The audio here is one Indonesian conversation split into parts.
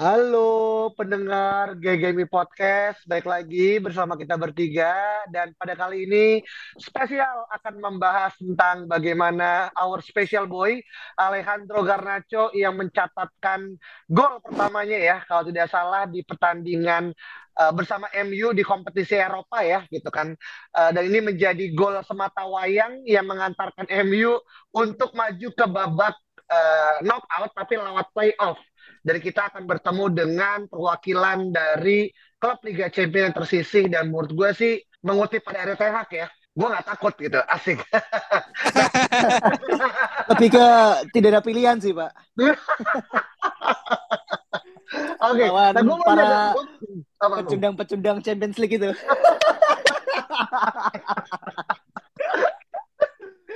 Halo pendengar GGMI Podcast, baik lagi bersama kita bertiga. Dan pada kali ini spesial akan membahas tentang bagaimana our special boy Alejandro Garnacho yang mencatatkan gol pertamanya ya kalau tidak salah di pertandingan uh, bersama MU di kompetisi Eropa ya gitu kan. Uh, dan ini menjadi gol semata wayang yang mengantarkan MU untuk maju ke babak uh, knockout tapi lewat playoff dan kita akan bertemu dengan perwakilan dari klub Liga Champions yang tersisih dan menurut gue sih mengutip pada Erik Ten ya gue nggak takut gitu asik lebih ke tidak ada pilihan sih pak Oke, okay. nah, gue para pecundang-pecundang Champions League itu.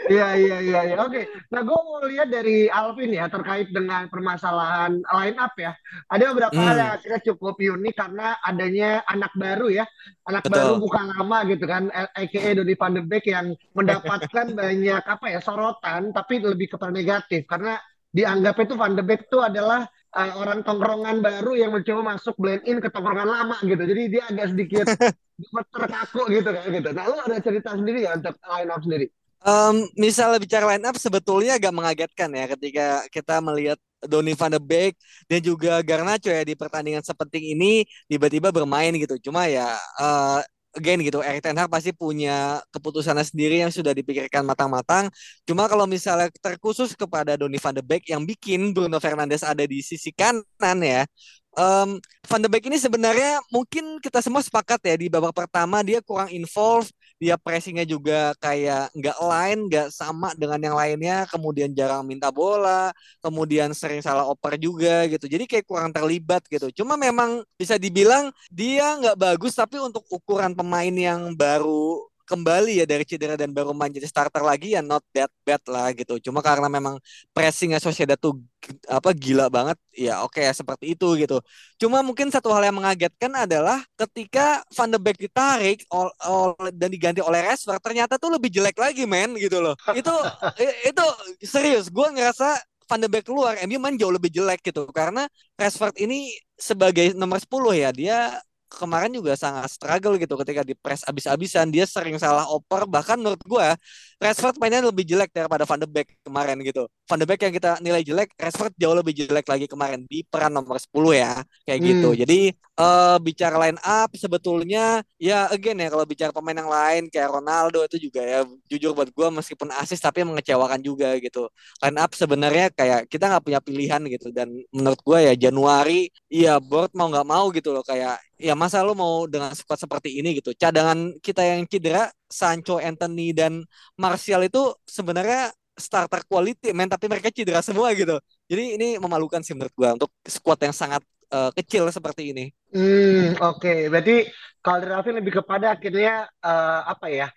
Iya iya iya iya. Oke. Nah, gue mau lihat dari Alvin ya terkait dengan permasalahan line up ya. Ada beberapa hmm. hal yang akhirnya cukup unik karena adanya anak baru ya. Anak Betul. baru bukan lama gitu kan. AKA Doni van de Beek yang mendapatkan banyak apa ya sorotan tapi lebih kepada negatif karena dianggap itu Van de Beek itu adalah uh, orang tongkrongan baru yang mencoba masuk blend in ke tongkrongan lama gitu. Jadi dia agak sedikit terkaku gitu kan gitu. Nah, lu ada cerita sendiri ya untuk line up sendiri? Um, misalnya bicara line up sebetulnya agak mengagetkan ya ketika kita melihat Donny van de Beek dan juga Garnacho ya di pertandingan sepenting ini tiba-tiba bermain gitu. Cuma ya uh, again gitu Erik Ten Hag pasti punya keputusannya sendiri yang sudah dipikirkan matang-matang. Cuma kalau misalnya terkhusus kepada Donny van de Beek yang bikin Bruno Fernandes ada di sisi kanan ya, um, Van de Beek ini sebenarnya mungkin kita semua sepakat ya di babak pertama dia kurang involve, dia pressingnya juga kayak nggak line, nggak sama dengan yang lainnya, kemudian jarang minta bola, kemudian sering salah oper juga gitu. Jadi kayak kurang terlibat gitu. Cuma memang bisa dibilang dia nggak bagus, tapi untuk ukuran pemain yang baru kembali ya dari cedera dan baru main jadi starter lagi ya not that bad lah gitu. Cuma karena memang pressing Sociedad tuh apa gila banget ya oke okay, seperti itu gitu. Cuma mungkin satu hal yang mengagetkan adalah ketika Van de Beek ditarik ol, ol, dan diganti oleh Rashford ternyata tuh lebih jelek lagi men gitu loh. Itu itu serius gue ngerasa Van de Beek keluar MU main jauh lebih jelek gitu karena Rashford ini sebagai nomor 10 ya dia kemarin juga sangat struggle gitu ketika di press abis-abisan. Dia sering salah oper. Bahkan menurut gue Rashford mainnya lebih jelek daripada Van de Beek kemarin gitu. Van de Beek yang kita nilai jelek Rashford jauh lebih jelek lagi kemarin di peran nomor 10 ya. Kayak hmm. gitu. Jadi uh, bicara line up sebetulnya ya again ya kalau bicara pemain yang lain kayak Ronaldo itu juga ya jujur buat gue meskipun asis tapi mengecewakan juga gitu. Line up sebenarnya kayak kita nggak punya pilihan gitu. Dan menurut gue ya Januari ya board mau nggak mau gitu loh. Kayak ya masa lo mau dengan squad seperti ini gitu cadangan kita yang cedera Sancho Anthony dan Martial itu sebenarnya starter quality men tapi mereka cedera semua gitu jadi ini memalukan sih menurut gua untuk squad yang sangat uh, kecil seperti ini. Hmm, oke. Okay. Berarti kalau lebih kepada akhirnya uh, apa ya?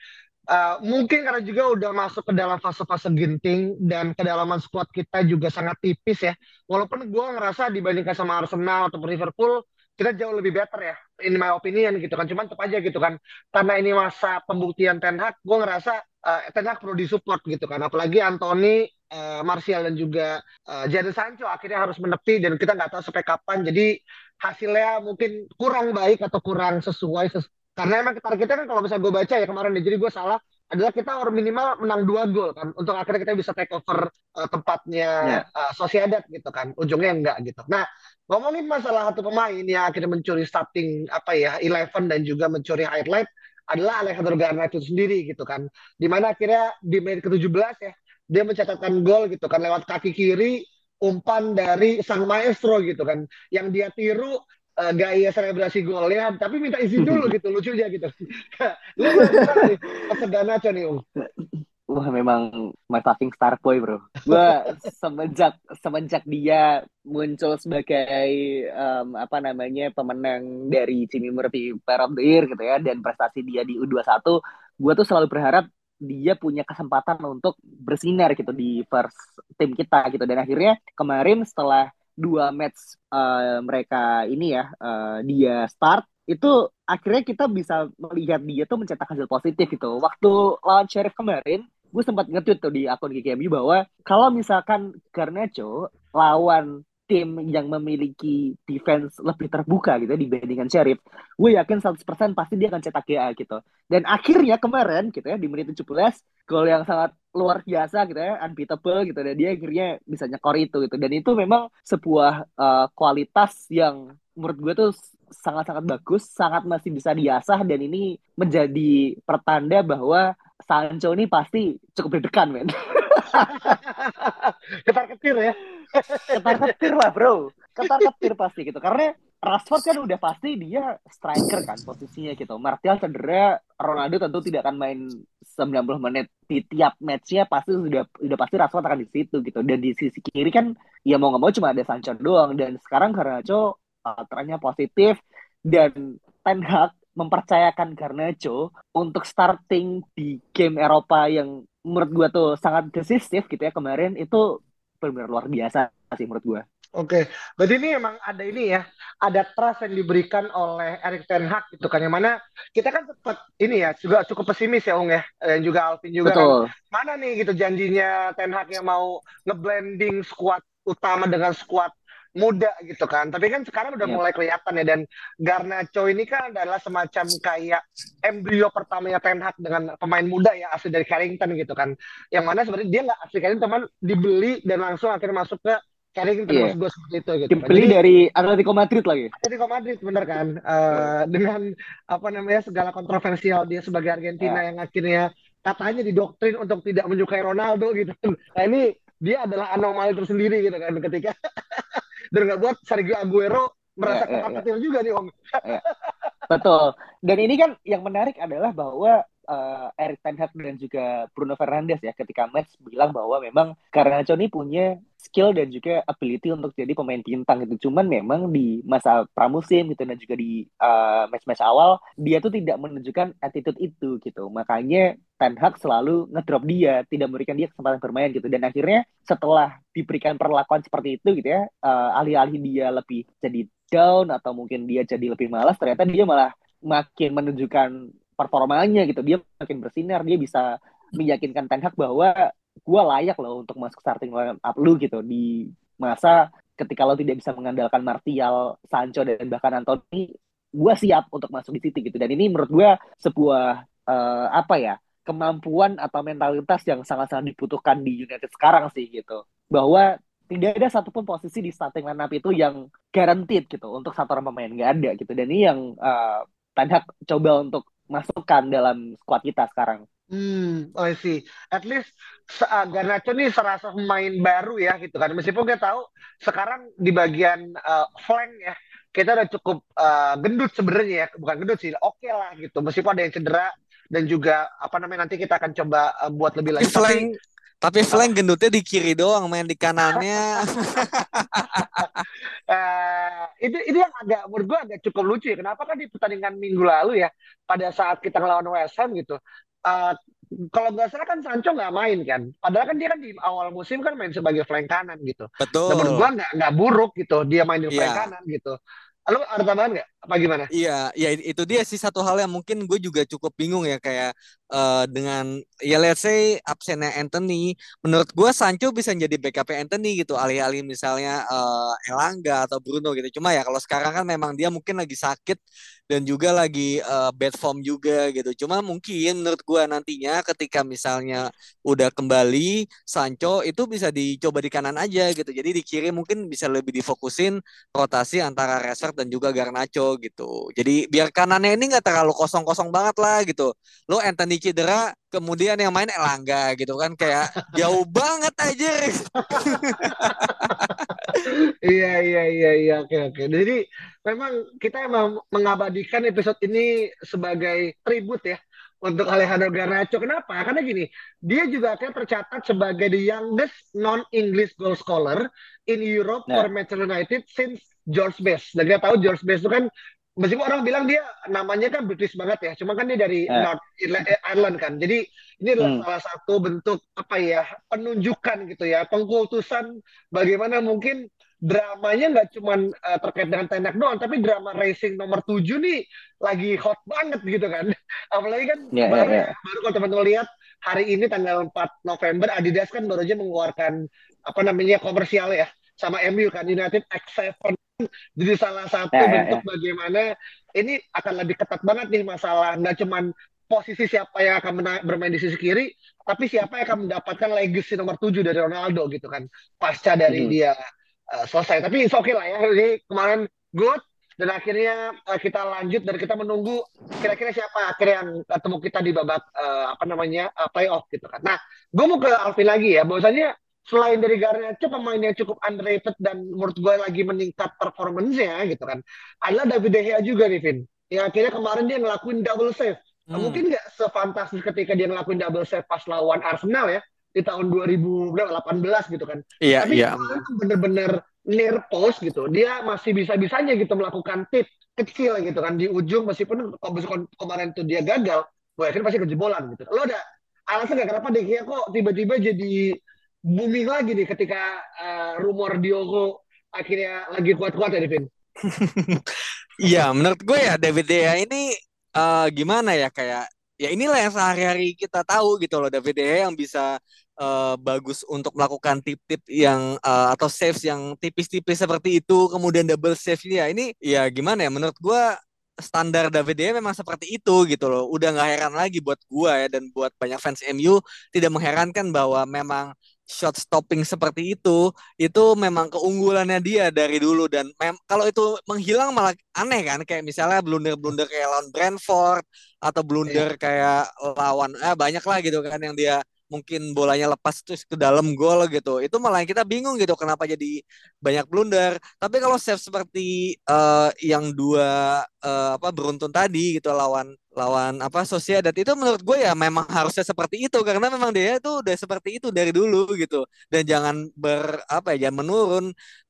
Uh, mungkin karena juga udah masuk ke dalam fase-fase genting dan kedalaman squad kita juga sangat tipis ya. Walaupun gue ngerasa dibandingkan sama Arsenal atau Liverpool, kita jauh lebih better ya. In my opinion gitu kan. Cuman tetap aja gitu kan. Karena ini masa pembuktian Ten Hag, gue ngerasa uh, Ten Hag perlu disupport gitu kan. Apalagi Anthony uh, Martial dan juga uh, Jadon Sancho akhirnya harus menepi dan kita nggak tahu sampai kapan. Jadi hasilnya mungkin kurang baik atau kurang sesuai ses karena emang targetnya kan kalau misalnya gue baca ya kemarin ya, jadi gue salah adalah kita harus minimal menang dua gol kan untuk akhirnya kita bisa take over uh, tempatnya yeah. Ya. uh, Sociedad gitu kan ujungnya enggak gitu. Nah ngomongin masalah satu pemain yang akhirnya mencuri starting apa ya eleven dan juga mencuri highlight adalah Alejandro Garnacho sendiri gitu kan. Di mana akhirnya di menit ke-17 ya dia mencatatkan gol gitu kan lewat kaki kiri umpan dari sang maestro gitu kan yang dia tiru uh, gaya selebrasi golnya tapi minta izin dulu gitu lucu aja gitu. Lu nih sedana nih um Wah memang my fucking star boy bro. Gue semenjak semenjak dia muncul sebagai um, apa namanya pemenang dari Jimmy Murphy Player of the Year gitu ya dan prestasi dia di U21, gue tuh selalu berharap dia punya kesempatan untuk bersinar gitu di first tim kita gitu. Dan akhirnya kemarin setelah dua match uh, mereka ini ya uh, dia start itu akhirnya kita bisa melihat dia tuh mencetak hasil positif gitu. Waktu lawan Sheriff kemarin gue sempat nge-tweet tuh di akun GKMU bahwa kalau misalkan Garnacho lawan tim yang memiliki defense lebih terbuka gitu ya dibandingkan Sheriff, gue yakin 100% pasti dia akan cetak GA gitu. Dan akhirnya kemarin gitu ya di menit 17 gol yang sangat luar biasa gitu ya, unbeatable gitu dan dia akhirnya bisa nyekor itu gitu. Dan itu memang sebuah uh, kualitas yang menurut gue tuh sangat-sangat bagus, sangat masih bisa diasah dan ini menjadi pertanda bahwa Sancho ini pasti cukup deg-degan men. Ketar ketir ya ketar ketir lah bro. Ketar ketir pasti gitu. Karena Rashford kan udah pasti dia striker kan posisinya gitu. Martial cedera Ronaldo tentu tidak akan main 90 menit di tiap matchnya pasti sudah udah pasti Rashford akan di situ gitu. Dan di sisi kiri kan ya mau nggak mau cuma ada Sancho doang. Dan sekarang Garnacho uh, trennya positif. Dan Ten Hag mempercayakan Garnacho untuk starting di game Eropa yang menurut gua tuh sangat decisif gitu ya. Kemarin itu benar-benar luar biasa sih menurut gue. Oke, berarti ini emang ada ini ya, ada trust yang diberikan oleh Erik Ten Hag gitu kan, yang mana kita kan sempat ini ya juga cukup pesimis ya Ung ya, dan juga Alvin juga kan. Betul. kan. Mana nih gitu janjinya Ten Hag yang mau ngeblending squad utama dengan squad muda gitu kan. Tapi kan sekarang udah yeah. mulai kelihatan ya dan Garnacho ini kan adalah semacam kayak embrio pertamanya Ten Hag dengan pemain muda ya asli dari Carrington gitu kan. Yang mana sebenarnya dia nggak asli Carrington teman dibeli dan langsung akhirnya masuk ke Carrington yeah. gue seperti itu gitu. Dibeli Jadi, dari Atletico Madrid lagi. Atletico Madrid bener kan. Uh, dengan apa namanya segala kontroversial dia sebagai Argentina yeah. yang akhirnya katanya didoktrin untuk tidak menyukai Ronaldo gitu. Nah ini dia adalah anomali tersendiri gitu kan ketika dan nggak buat Sergio Aguero merasa yeah, yeah, yeah. juga nih Om. yeah. Betul. Dan ini kan yang menarik adalah bahwa uh, Erik Ten Hag dan juga Bruno Fernandes ya ketika match bilang bahwa memang karena ini punya skill dan juga ability untuk jadi pemain bintang gitu. Cuman memang di masa pramusim gitu dan juga di uh, match-match awal dia tuh tidak menunjukkan attitude itu gitu. Makanya Ten Hag selalu ngedrop dia, tidak memberikan dia kesempatan bermain gitu. Dan akhirnya setelah diberikan perlakuan seperti itu gitu ya, uh, alih-alih dia lebih jadi down atau mungkin dia jadi lebih malas, ternyata dia malah makin menunjukkan performanya gitu. Dia makin bersinar, dia bisa meyakinkan Ten Hag bahwa gue layak loh untuk masuk starting line up lu gitu di masa ketika lo tidak bisa mengandalkan Martial, Sancho dan bahkan Anthony, gue siap untuk masuk di City gitu. Dan ini menurut gue sebuah uh, apa ya kemampuan atau mentalitas yang sangat-sangat dibutuhkan di United sekarang sih gitu. Bahwa tidak ada satupun posisi di starting line up itu yang guaranteed gitu untuk satu orang pemain nggak ada gitu. Dan ini yang uh, Ten Hag coba untuk masukkan dalam squad kita sekarang. Hmm, oh sih. At least uh, Garnacho nih serasa pemain baru ya gitu kan. Meskipun kita tahu sekarang di bagian uh, flank ya kita udah cukup uh, gendut sebenarnya ya, bukan gendut sih, oke okay lah gitu. Meskipun ada yang cedera dan juga apa namanya nanti kita akan coba uh, buat lebih lagi. Flank, tapi, tapi flank gendutnya di kiri doang, main di kanannya. uh, itu itu yang agak menurut gue agak cukup lucu ya. Kenapa kan di pertandingan minggu lalu ya, pada saat kita ngelawan West Ham gitu, uh, kalau nggak salah kan Sancho nggak main kan. Padahal kan dia kan di awal musim kan main sebagai flank kanan gitu. Betul. Menurut gua nggak nggak buruk gitu dia main di flank yeah. kanan gitu. Lalu ada tambahan nggak? Apa gimana? Iya, ya itu dia sih satu hal yang mungkin gue juga cukup bingung ya kayak uh, dengan ya let's say absennya Anthony, menurut gue Sancho bisa jadi backup Anthony gitu alih-alih misalnya uh, Elangga atau Bruno gitu. Cuma ya kalau sekarang kan memang dia mungkin lagi sakit dan juga lagi uh, bad form juga gitu. Cuma mungkin menurut gue nantinya ketika misalnya udah kembali Sancho itu bisa dicoba di kanan aja gitu. Jadi di kiri mungkin bisa lebih difokusin rotasi antara Rashford dan juga Garnacho gitu. Jadi biar kanannya ini nggak terlalu kosong-kosong banget lah gitu. Lo Anthony cedera, kemudian yang main Elangga gitu kan kayak jauh banget aja. iya iya iya iya oke oke. Jadi memang kita emang mengabadikan episode ini sebagai tribut ya untuk Alejandro Garnacho. Kenapa? Karena gini, dia juga akan tercatat sebagai the youngest non-English goal scorer in Europe nah. for Manchester United since George Best. Dan kita tahu George Best itu kan meskipun orang bilang dia namanya kan British banget ya, cuma kan dia dari eh. North eh, Ireland kan. Jadi ini adalah hmm. salah satu bentuk apa ya penunjukan gitu ya, pengkultusan bagaimana mungkin dramanya nggak cuma uh, eh, terkait dengan tenak doang, tapi drama racing nomor 7 nih lagi hot banget gitu kan. Apalagi kan yeah, baru, yeah, yeah. baru kalau teman-teman lihat hari ini tanggal 4 November Adidas kan baru aja mengeluarkan apa namanya komersial ya sama MU kan United X7 jadi salah satu Ya, ya, bentuk bagaimana ini akan lebih ketat banget nih masalah nggak cuman posisi siapa yang akan mena- bermain di sisi kiri, tapi siapa yang akan mendapatkan legacy nomor 7 dari Ronaldo gitu kan pasca dari Mhm. dia uh, selesai. Tapi it's okay lah ya. Ini kemarin good dan akhirnya uh, kita lanjut dan kita menunggu kira-kira siapa akhirnya yang ketemu kita di babak uh, apa namanya uh, playoff gitu kan. Nah, gue mau ke Alvin lagi ya. Bahwasanya selain dari Garnacho pemain yang cukup underrated dan menurut gue lagi meningkat performance-nya gitu kan. Adalah David De Gea juga nih Vin. Yang akhirnya kemarin dia ngelakuin double save. Hmm. Mungkin nggak sefantastis ketika dia ngelakuin double save pas lawan Arsenal ya di tahun 2018 gitu kan. Iya, Tapi iya. tuh bener-bener near post gitu. Dia masih bisa-bisanya gitu melakukan tip kecil gitu kan di ujung meskipun kemarin tuh dia gagal, gue yakin pasti kejebolan gitu. Lo ada alasan nggak kenapa De Gea kok tiba-tiba jadi booming lagi nih ketika uh, rumor Diogo akhirnya lagi kuat-kuat ya, Devin? Iya, menurut gue ya David De Gea ini eh, gimana ya kayak ya inilah yang sehari-hari kita tahu gitu loh David De Gea yang bisa eh, bagus untuk melakukan tip-tip yang eh, atau saves yang tipis-tipis seperti itu kemudian double save ya ini ya gimana ya menurut gue standar David De Gea memang seperti itu gitu loh udah nggak heran lagi buat gue ya dan buat banyak fans MU tidak mengherankan bahwa memang shot stopping seperti itu itu memang keunggulannya dia dari dulu. Dan mem- kalau itu menghilang malah aneh kan kayak misalnya blunder-blunder kayak lawan Brentford atau blunder kayak lawan eh banyak lah gitu kan yang dia mungkin bolanya lepas terus ke dalam gol gitu. Itu malah kita bingung gitu kenapa jadi banyak blunder. Tapi kalau save seperti eh, yang dua eh, apa beruntun tadi gitu lawan lawan apa Sociedad itu menurut gue ya memang harusnya seperti itu. Karena memang dia itu udah seperti itu dari dulu gitu. Dan jangan ber apa ya jangan menurun.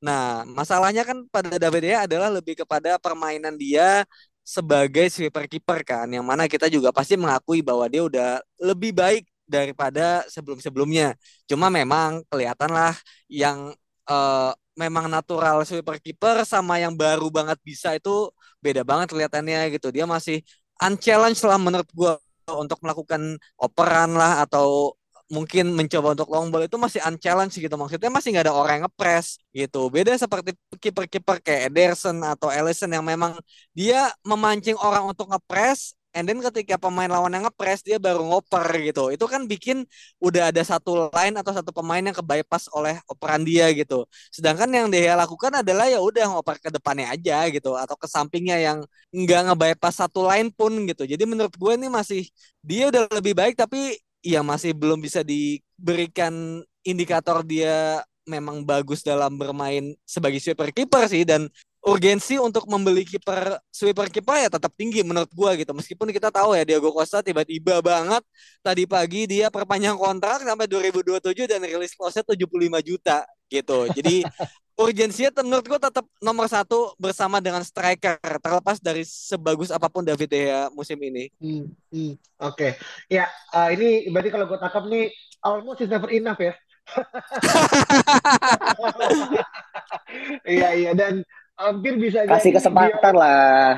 Nah masalahnya kan pada David Gea adalah lebih kepada permainan dia sebagai sweeper kiper kan. Yang mana kita juga pasti mengakui bahwa dia udah lebih baik daripada sebelum-sebelumnya. Cuma memang kelihatan lah yang eh, memang natural sweeper kiper sama yang baru banget bisa itu beda banget kelihatannya gitu. Dia masih unchallenged lah menurut gua untuk melakukan operan lah atau mungkin mencoba untuk long ball itu masih unchallenged gitu. Maksudnya masih nggak ada orang yang ngepres gitu. Beda seperti kiper-kiper kayak Ederson atau Ellison yang memang dia memancing orang untuk ngepres and then ketika pemain lawan yang ngepres dia baru ngoper gitu. Itu kan bikin udah ada satu line atau satu pemain yang kebypass oleh operan dia gitu. Sedangkan yang dia lakukan adalah ya udah ngoper ke depannya aja gitu atau ke sampingnya yang nggak ngebypass satu line pun gitu. Jadi menurut gue ini masih dia udah lebih baik tapi ya masih belum bisa diberikan indikator dia memang bagus dalam bermain sebagai sweeper kiper sih. Dan urgensi untuk membeli kiper sweeper kiper ya tetap tinggi menurut gua gitu. Meskipun kita tahu ya Diego Costa tiba-tiba banget. Tadi pagi dia perpanjang kontrak sampai 2027 dan rilis clause-nya 75 juta gitu. Jadi urgensinya menurut gua tetap nomor satu bersama dengan striker terlepas dari sebagus apa pun David Gea musim ini. Hmm, hmm, Oke, ya uh, ini berarti kalau gue tangkap nih almost is never enough ya. Iya iya. Dan hampir bisa Kasih jadi kesempatan dia- lah.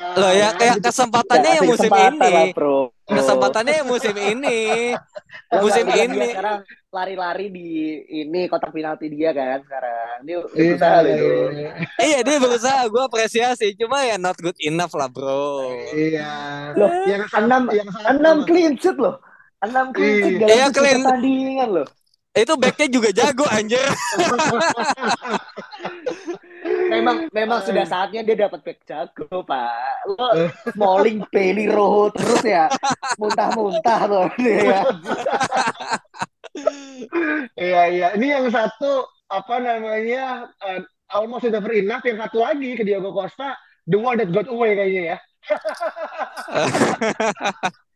Ah, loh ya kayak gitu. kesempatannya yang Kasih musim kesempatan ini lah, bro. kesempatannya yang musim ini musim ini. dia sekarang lari-lari di ini kotak penalti dia kan sekarang. Dia Iya, berusaha loh itu. iya, iya. iya dia berusaha gue apresiasi cuma ya not good enough lah bro Iya. Loh, yang enam yang enam clean sheet loh. Enam clean sheet Iya. dalam Iya, clean. pertandingan loh. Itu backnya juga jago anjir Memang memang sudah saatnya dia dapat back jago, Pak. Lo Smalling, Bailey, Rojo terus ya. Muntah-muntah loh dia ya. Iya iya. Ini yang satu apa namanya uh, almost never enough. Yang satu lagi ke Diego Costa, the one that got away kayaknya ya.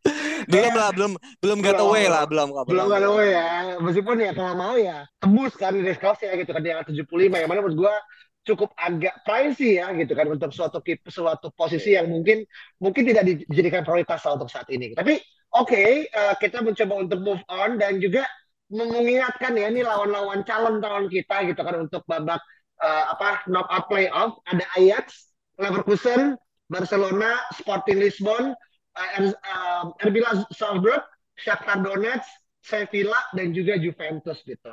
belum lah belum belum away lah belum Belum got away ya. Meskipun ya kalau mau ya tembus kan di ya gitu kan di angka 75 yang mana menurut gua cukup agak pricey ya gitu kan untuk suatu suatu posisi yang mungkin mungkin tidak dijadikan prioritas untuk saat ini. Tapi oke, eh, kita mencoba untuk move on dan juga mengingatkan ya ini lawan-lawan calon calon kita gitu kan untuk babak eh, apa knockout playoff ada Ajax, Leverkusen, Barcelona, Sporting Lisbon, eh, RB Salzburg, Shakhtar Donetsk, Sevilla dan juga Juventus gitu.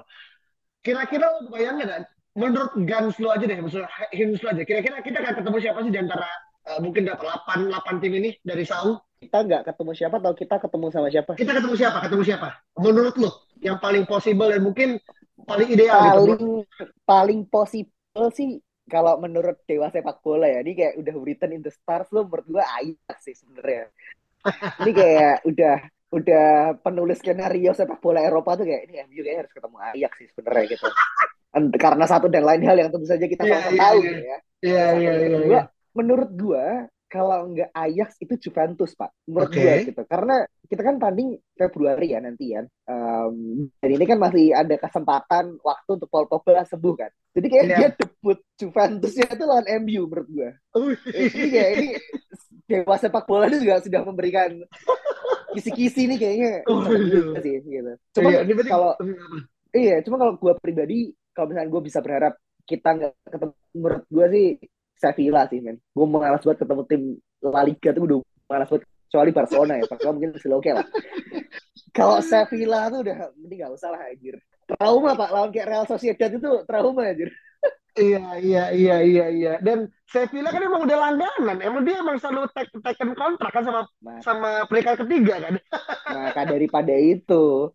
Kira-kira lo bayangin nggak menurut Gans lu aja deh, maksudnya hints lu aja. Kira-kira kita akan ketemu siapa sih di antara uh, mungkin dapat 8 8 tim ini dari Saung? Kita nggak ketemu siapa atau kita ketemu sama siapa? Kita ketemu siapa? Ketemu siapa? Menurut lu yang paling possible dan mungkin paling ideal paling gitu. paling possible sih kalau menurut dewa sepak bola ya ini kayak udah written in the stars lo menurut gue Ajax sih sebenarnya. Ini kayak udah udah penulis skenario sepak bola Eropa tuh kayak ini MU kayak harus ketemu Ajax sih sebenarnya gitu. Karena satu dan lain hal yang tentu saja kita yeah, yeah, tahu yeah. ya. Iya iya iya menurut gue kalau nggak Ajax itu Juventus pak menurut okay. gue gitu. Karena kita kan tanding Februari ya nanti ya. Um, dan ini kan masih ada kesempatan waktu untuk Paul Pogba sembuh kan. Jadi kayak yeah. dia debut Juventusnya itu lawan MU menurut gue ini kayak ini dewa sepak bola itu juga sudah memberikan kisi-kisi nih kayaknya. Oh, iya. sih gitu. Cuma iya, kalau iya cuma kalau gue pribadi kalau misalnya gue bisa berharap kita nggak ketemu menurut gue sih Sevilla sih men. Gue malas banget ketemu tim La Liga tuh udah malas banget. Kecuali Barcelona ya Barcelona mungkin masih oke okay lah. Kalau Sevilla tuh udah mending gak usah lah anjir. Trauma pak lawan kayak Real Sociedad itu trauma anjir. Iya iya iya iya iya. Dan Sevilla kan emang udah langganan. Emang dia emang selalu take, taken kontrak kan sama nah, sama peringkat ketiga kan? Maka daripada itu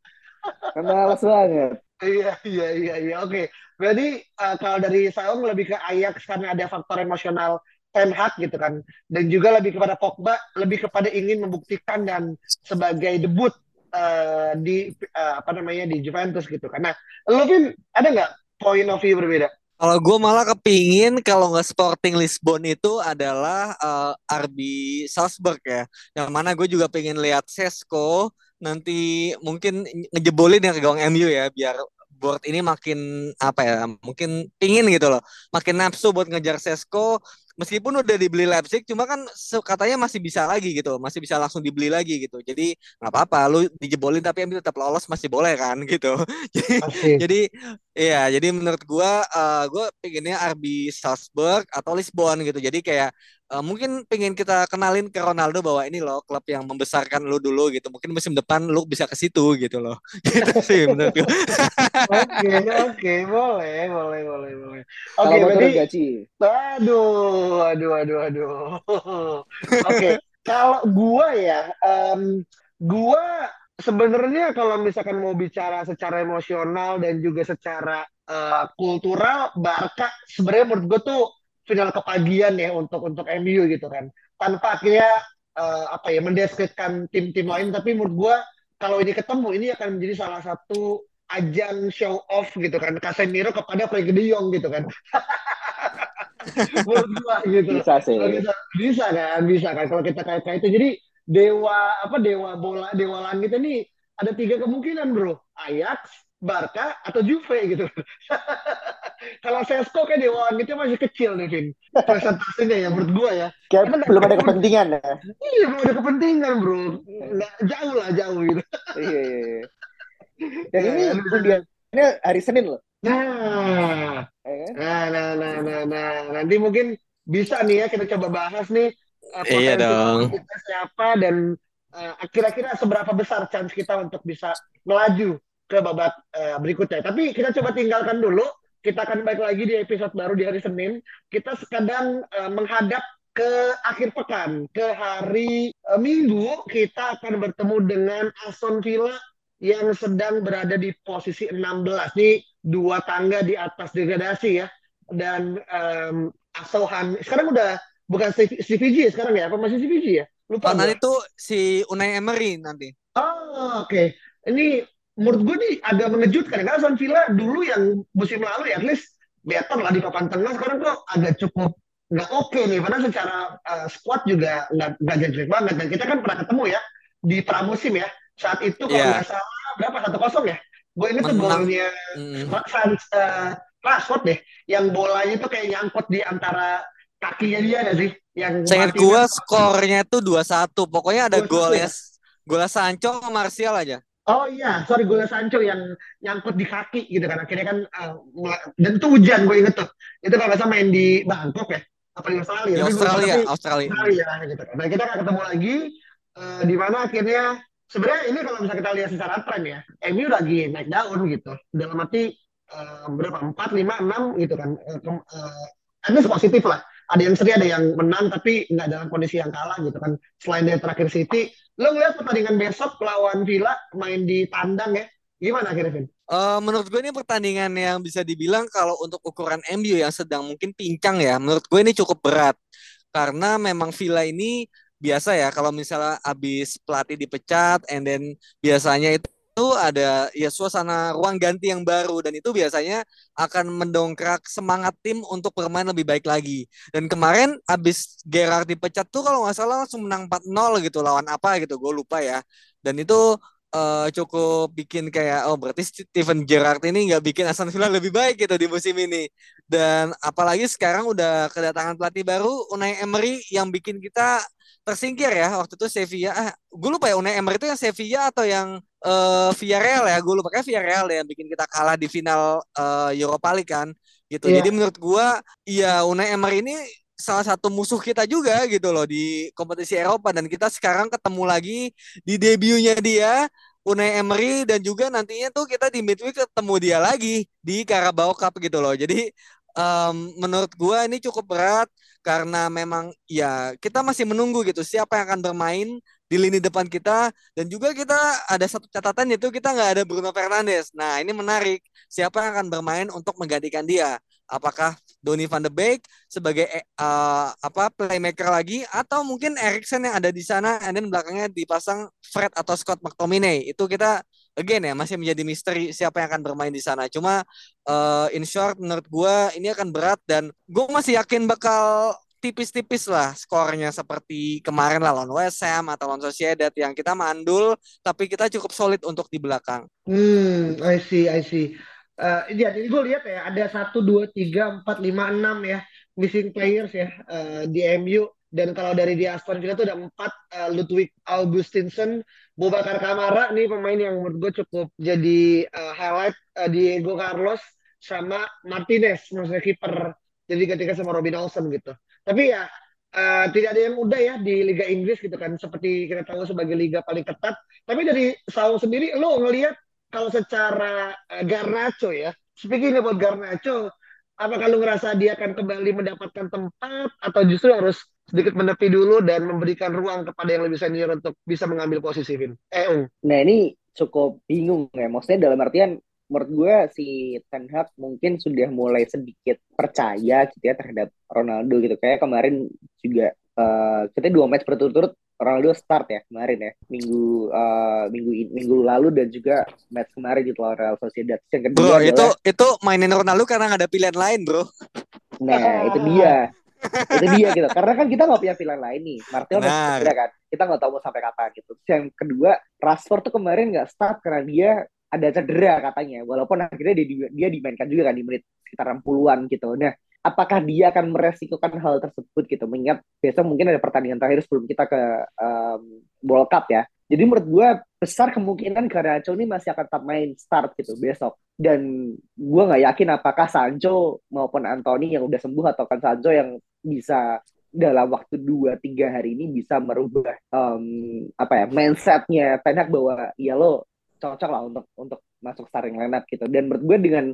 kan malas banget Iya, iya, iya, iya. Oke. Berarti uh, kalau dari Saung lebih ke Ajax karena ada faktor emosional Ten Hag gitu kan. Dan juga lebih kepada Pogba, lebih kepada ingin membuktikan dan sebagai debut uh, di uh, apa namanya di Juventus gitu. Karena lo Vin, ada nggak point of view berbeda? Kalau gue malah kepingin kalau nggak Sporting Lisbon itu adalah uh, RB Salzburg ya. Yang mana gue juga pengen lihat Sesko nanti mungkin ngejebolin ya ke gawang MU ya biar board ini makin apa ya mungkin pingin gitu loh. Makin nafsu buat ngejar Sesko. Meskipun udah dibeli Leipzig cuma kan katanya masih bisa lagi gitu masih bisa langsung dibeli lagi gitu. Jadi nggak apa-apa lu dijebolin tapi MU tetap lolos masih boleh kan gitu. Jadi jadi iya jadi menurut gua uh, gua pengennya RB Salzburg atau Lisbon gitu. Jadi kayak uh, mungkin pengen kita kenalin ke Ronaldo bahwa ini loh klub yang membesarkan lu dulu gitu. Mungkin musim depan lu bisa ke situ gitu loh. Gitu sih menurut gua. Oke oke. Boleh boleh boleh boleh. Oke okay, berarti aduh aduh, aduh, aduh, Oke, okay. kalau gua ya, um, gua sebenarnya kalau misalkan mau bicara secara emosional dan juga secara uh, kultural, Barca sebenarnya menurut gue tuh final kepagian ya untuk untuk MU gitu kan. Tanpa akhirnya uh, apa ya mendeskripsikan tim-tim lain, tapi menurut gua kalau ini ketemu ini akan menjadi salah satu ajang show off gitu kan. Casemiro kepada Frankie De Jong gitu kan. Menurut gua gitu. Bisa sih. Bisa, bisa kan bisa kan. Kalau kita kayak kayak itu. Jadi dewa apa dewa bola dewa langit ini ada tiga kemungkinan bro. Ajax Barca atau Juve gitu. Kalau Sesko kayak dewa langitnya masih kecil nih Vin. Presentasinya ya menurut gua ya. Kayak belum ada kepentingan ya? Iya belum ada kepentingan bro. Nggak jauh lah jauh gitu. Iya iya, iya. dan ini undiannya hari Senin loh. Nah, eh? nah, nah, nah, nah, nah, nanti mungkin bisa nih ya kita coba bahas nih uh, iya dong. kita siapa dan uh, kira-kira seberapa besar chance kita untuk bisa melaju ke babak uh, berikutnya. Tapi kita coba tinggalkan dulu. Kita akan balik lagi di episode baru di hari Senin. Kita sekadang uh, menghadap ke akhir pekan, ke hari uh, Minggu kita akan bertemu dengan Aston Villa yang sedang berada di posisi 16. Nih dua tangga di atas degradasi ya dan um, asuhan sekarang udah bukan CVG sekarang ya apa masih CVG ya lupa oh, nanti itu si Unai Emery nanti oh oke okay. ini menurut gue nih agak mengejutkan karena Aston Villa dulu yang musim lalu ya at least better lah di papan tengah sekarang kok agak cukup nggak oke okay nih padahal secara uh, squad juga nggak jelek banget dan kita kan pernah ketemu ya di pramusim ya saat itu kalau yeah. nggak salah berapa satu kosong ya Gue ini tuh golnya mm. Uh, Rashford deh, yang bolanya tuh kayak nyangkut di antara kakinya dia gak sih? Yang Saya gue skornya tuh dua satu. Pokoknya ada golnya ya? golnya Sancho sama Martial aja. Oh iya, sorry golnya Sancho yang nyangkut di kaki gitu kan. Akhirnya kan uh, dan itu hujan gue inget tuh. Itu kalau nggak main di Bangkok ya, apa di Australia? Di Australia, Australia. Australia gitu. Nah kita akan ketemu lagi uh, di mana akhirnya sebenarnya ini kalau bisa kita lihat secara tren ya, MU lagi naik daun gitu. Dalam arti uh, berapa empat lima enam gitu kan uh, uh, positif lah ada yang seri ada yang menang tapi nggak dalam kondisi yang kalah gitu kan. Selain dari terakhir City lo ngeliat pertandingan besok lawan Villa main di tandang ya? Gimana akhirnya Vin? Uh, menurut gue ini pertandingan yang bisa dibilang kalau untuk ukuran MU yang sedang mungkin pincang ya menurut gue ini cukup berat. Karena memang Villa ini biasa ya kalau misalnya abis pelatih dipecat and then biasanya itu ada ya suasana ruang ganti yang baru dan itu biasanya akan mendongkrak semangat tim untuk bermain lebih baik lagi. Dan kemarin abis Gerard dipecat tuh kalau nggak salah langsung menang 4-0 gitu lawan apa gitu, gue lupa ya. Dan itu uh, cukup bikin kayak oh berarti Steven Gerrard ini nggak bikin Aston Villa lebih baik gitu di musim ini. Dan apalagi sekarang udah kedatangan pelatih baru Unai Emery yang bikin kita tersingkir ya waktu itu Sevilla. Ah, gue lupa ya Unai Emery itu yang Sevilla atau yang uh, Villarreal ya. Gue lupa kayak Villarreal ya yang bikin kita kalah di final uh, Europa League kan. Gitu. Yeah. Jadi menurut gue ya Unai Emery ini salah satu musuh kita juga gitu loh di kompetisi Eropa dan kita sekarang ketemu lagi di debutnya dia Unai Emery dan juga nantinya tuh kita di midweek ketemu dia lagi di Carabao Cup gitu loh. Jadi um, menurut gua ini cukup berat karena memang ya kita masih menunggu gitu siapa yang akan bermain di lini depan kita dan juga kita ada satu catatan yaitu kita nggak ada Bruno Fernandes. Nah ini menarik siapa yang akan bermain untuk menggantikan dia. Apakah Donny van de Beek sebagai uh, apa playmaker lagi atau mungkin Erikson yang ada di sana dan belakangnya dipasang Fred atau Scott McTominay. Itu kita again ya masih menjadi misteri siapa yang akan bermain di sana. Cuma uh, in short menurut gue ini akan berat dan gue masih yakin bakal tipis-tipis lah skornya seperti kemarin lah lawan West Ham atau lawan Sociedad yang kita mandul tapi kita cukup solid untuk di belakang. Hmm, I see, I see. Uh, ya, jadi gue lihat ya ada satu dua tiga empat lima enam ya missing players ya uh, di MU dan kalau dari di Aston Villa tuh ada empat uh, Ludwig Augustinson, Bobakar Kamara nih pemain yang menurut gue cukup jadi uh, highlight uh, Diego Carlos sama Martinez maksudnya kiper jadi ketika sama Robin Olsen gitu. Tapi ya uh, tidak ada yang mudah ya di Liga Inggris gitu kan seperti kita tahu sebagai liga paling ketat. Tapi dari Saul sendiri lo ngelihat kalau secara uh, Garnacho ya, speaking about Garnacho, apakah lu ngerasa dia akan kembali mendapatkan tempat atau justru harus sedikit menepi dulu dan memberikan ruang kepada yang lebih senior untuk bisa mengambil posisi Vin? Eh, um. Nah ini cukup bingung ya, maksudnya dalam artian menurut gue si Ten Hag mungkin sudah mulai sedikit percaya gitu ya terhadap Ronaldo gitu kayak kemarin juga uh, kita dua match berturut-turut Ronaldo start ya kemarin ya minggu uh, minggu minggu lalu dan juga match kemarin di lawan Real Sociedad. Yang kedua bro adalah, itu itu mainin Ronaldo karena nggak ada pilihan lain bro. Nah itu dia itu dia gitu. Karena kan kita nggak punya pilihan lain nih. Martial nah. masih kan. Kita nggak tahu mau sampai kapan gitu. Yang kedua Rashford tuh kemarin nggak start karena dia ada cedera katanya. Walaupun akhirnya dia dia dimainkan juga kan di menit sekitar 60-an gitu. Nah apakah dia akan meresikokan hal tersebut gitu? Mengingat besok mungkin ada pertandingan terakhir sebelum kita ke um, World Cup ya. Jadi menurut gue besar kemungkinan Garnacho ini masih akan tetap main start gitu besok. Dan gue nggak yakin apakah Sancho maupun Anthony yang udah sembuh atau kan Sancho yang bisa dalam waktu dua tiga hari ini bisa merubah um, apa ya mindsetnya Ten bahwa ya lo cocok lah untuk untuk masuk starting lineup gitu. Dan menurut gue dengan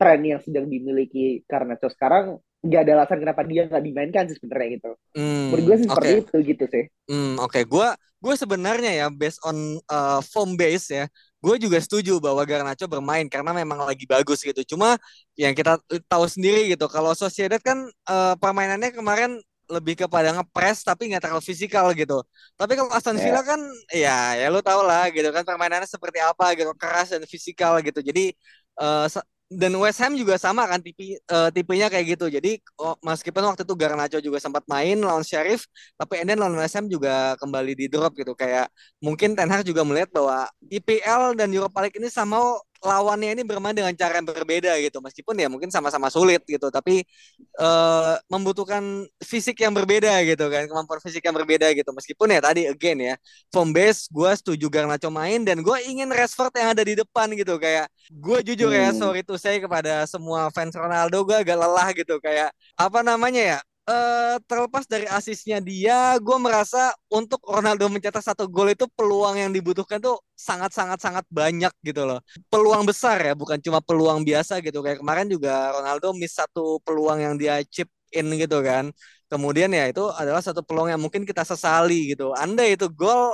tren yang sedang dimiliki Garnacho sekarang nggak ada alasan kenapa dia nggak dimainkan sih sebenarnya gitu. Hmm, Menurut gue sih seperti okay. itu gitu sih. Hmm, Oke, okay. gue gue sebenarnya ya based on uh, form base ya, gue juga setuju bahwa Garnacho bermain karena memang lagi bagus gitu. Cuma yang kita tahu sendiri gitu, kalau Sociedad kan uh, permainannya kemarin lebih kepada ngepres tapi nggak terlalu fisikal gitu. Tapi kalau Aston Villa yeah. kan ya ya lu tau lah gitu kan permainannya seperti apa gitu keras dan fisikal gitu. Jadi uh, dan West Ham juga sama kan tipe uh, tipenya kayak gitu. Jadi oh, meskipun waktu itu Garnacho juga sempat main lawan Sheriff, tapi Enden lawan West Ham juga kembali di drop gitu. Kayak mungkin Ten Hag juga melihat bahwa IPL dan Europa League ini sama lawannya ini bermain dengan cara yang berbeda gitu. Meskipun ya mungkin sama-sama sulit gitu tapi uh, membutuhkan fisik yang berbeda gitu kan kemampuan fisik yang berbeda gitu. Meskipun ya tadi again ya form base gue setuju Garnacho main dan gue ingin Rashford yang ada di depan gitu. Kayak gue jujur ya, hmm. ya sorry tuh saya kepada semua fans Ronaldo gue agak lelah gitu. Kayak apa namanya ya uh, terlepas dari asisnya dia, gue merasa untuk Ronaldo mencetak satu gol itu peluang yang dibutuhkan tuh sangat-sangat sangat banyak gitu loh. Peluang besar ya, bukan cuma peluang biasa gitu. Kayak kemarin juga Ronaldo miss satu peluang yang dia chip in gitu kan. Kemudian ya itu adalah satu peluang yang mungkin kita sesali gitu. Anda itu gol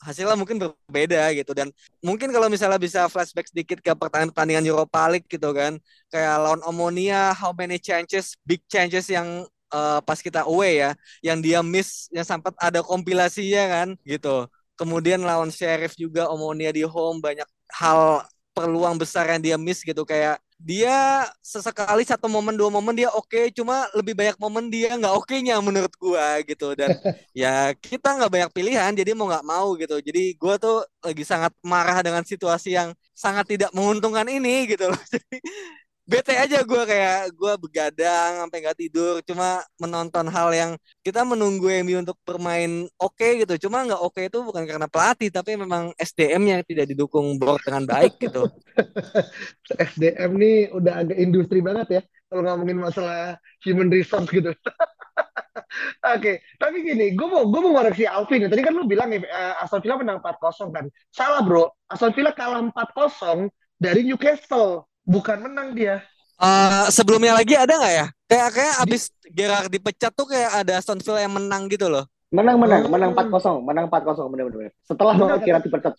hasilnya mungkin berbeda gitu dan mungkin kalau misalnya bisa flashback sedikit ke pertandingan-pertandingan Europa League gitu kan kayak lawan Omonia how many chances big chances yang uh, pas kita away ya, yang dia miss, yang sempat ada kompilasinya kan, gitu. Kemudian lawan Sheriff juga Omonia di home banyak hal peluang besar yang dia miss gitu. Kayak dia sesekali satu momen dua momen dia oke okay, cuma lebih banyak momen dia nggak oke nya menurut gua gitu. Dan ya kita nggak banyak pilihan jadi mau nggak mau gitu. Jadi gua tuh lagi sangat marah dengan situasi yang sangat tidak menguntungkan ini gitu loh. Jadi bete aja gue kayak gue begadang sampai nggak tidur cuma menonton hal yang kita menunggu MU untuk bermain oke okay gitu cuma nggak oke okay itu bukan karena pelatih tapi memang SDM yang tidak didukung board dengan baik gitu SDM nih udah agak industri banget ya kalau ngomongin masalah human resource gitu Oke, okay. tapi gini, gue mau gue mau ngoreksi Alvin. Tadi kan lu bilang uh, Aston Villa menang 4-0 kan. Salah bro, Aston Villa kalah 4-0 dari Newcastle bukan menang dia. Uh, sebelumnya lagi ada nggak ya? Kayak kayak abis Gerard dipecat tuh kayak ada Aston Villa yang menang gitu loh. Menang menang, oh. menang 4-0, menang 4-0 benar-benar. Setelah Benar, Gerard dipecat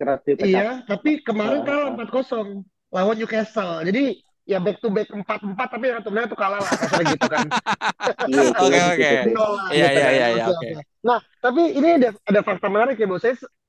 Gerard dipecat. Iya, tapi kemarin kalah 4-0 lawan Newcastle. Jadi ya back to back 4-4 tapi yang sebenarnya tuh kalah lah kasar gitu kan. Iya, oke oke. Iya iya iya iya oke. Nah, tapi ini ada ada fakta menarik ya, Bos.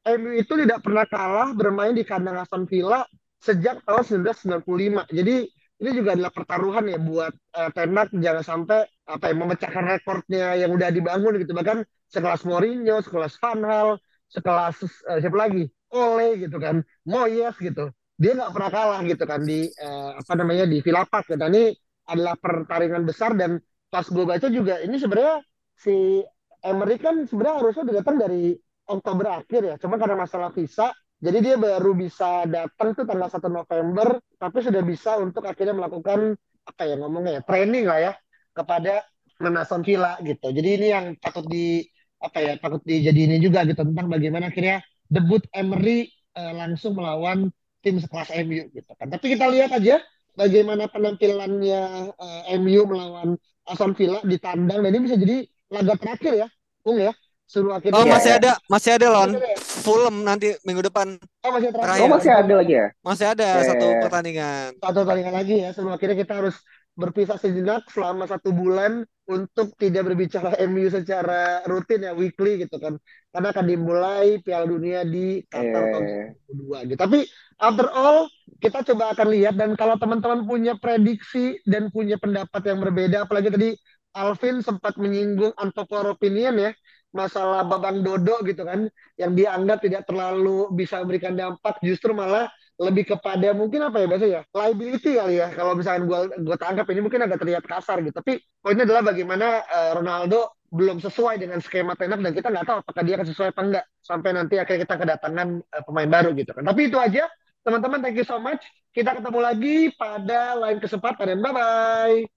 MU itu tidak pernah kalah bermain di kandang Aston Villa sejak tahun 1995. Jadi ini juga adalah pertaruhan ya buat uh, Ten Hag jangan sampai apa ya memecahkan rekornya yang udah dibangun gitu bahkan sekelas Mourinho, sekelas Van Hal, sekelas uh, siapa lagi Ole gitu kan, Moyes gitu. Dia nggak pernah kalah gitu kan di uh, apa namanya di Villa Park. Dan ini adalah pertarungan besar dan pas gue baca juga ini sebenarnya si Emery kan sebenarnya harusnya datang dari Oktober akhir ya. Cuma karena masalah visa jadi dia baru bisa datang tuh tanggal 1 November, tapi sudah bisa untuk akhirnya melakukan apa ya ngomongnya ya, training lah ya kepada Aston Villa gitu. Jadi ini yang patut di apa ya patut dijadi ini juga gitu tentang bagaimana akhirnya debut Emery uh, langsung melawan tim sekelas MU gitu kan. Tapi kita lihat aja bagaimana penampilannya uh, eh, MU melawan Aston Villa di tandang dan ini bisa jadi laga terakhir ya, Bung ya suruh akhirnya oh masih ada. masih ada lon. Fulham nanti minggu depan. Oh masih ada. Oh masih ada lagi ya? Masih ada yeah. satu pertandingan. Satu pertandingan lagi ya sebelum akhirnya kita harus berpisah sejenak selama satu bulan untuk tidak berbicara MU secara rutin ya weekly gitu kan. Karena akan dimulai Piala Dunia di Qatar yeah. tahun 2022 gitu. Tapi after all kita coba akan lihat. Dan kalau teman-teman punya prediksi dan punya pendapat yang berbeda apalagi tadi Alvin sempat menyinggung unpopular opinion ya masalah babang dodo gitu kan yang dianggap tidak terlalu bisa memberikan dampak justru malah lebih kepada mungkin apa ya bahasa ya liability kali ya. Kalau misalkan gue gue tangkap ini mungkin agak terlihat kasar gitu. Tapi poinnya adalah bagaimana uh, Ronaldo belum sesuai dengan skema tenak dan kita nggak tahu apakah dia akan sesuai apa enggak sampai nanti akhirnya kita kedatangan uh, pemain baru gitu kan. Tapi itu aja. Teman-teman thank you so much. Kita ketemu lagi pada lain kesempatan. Bye bye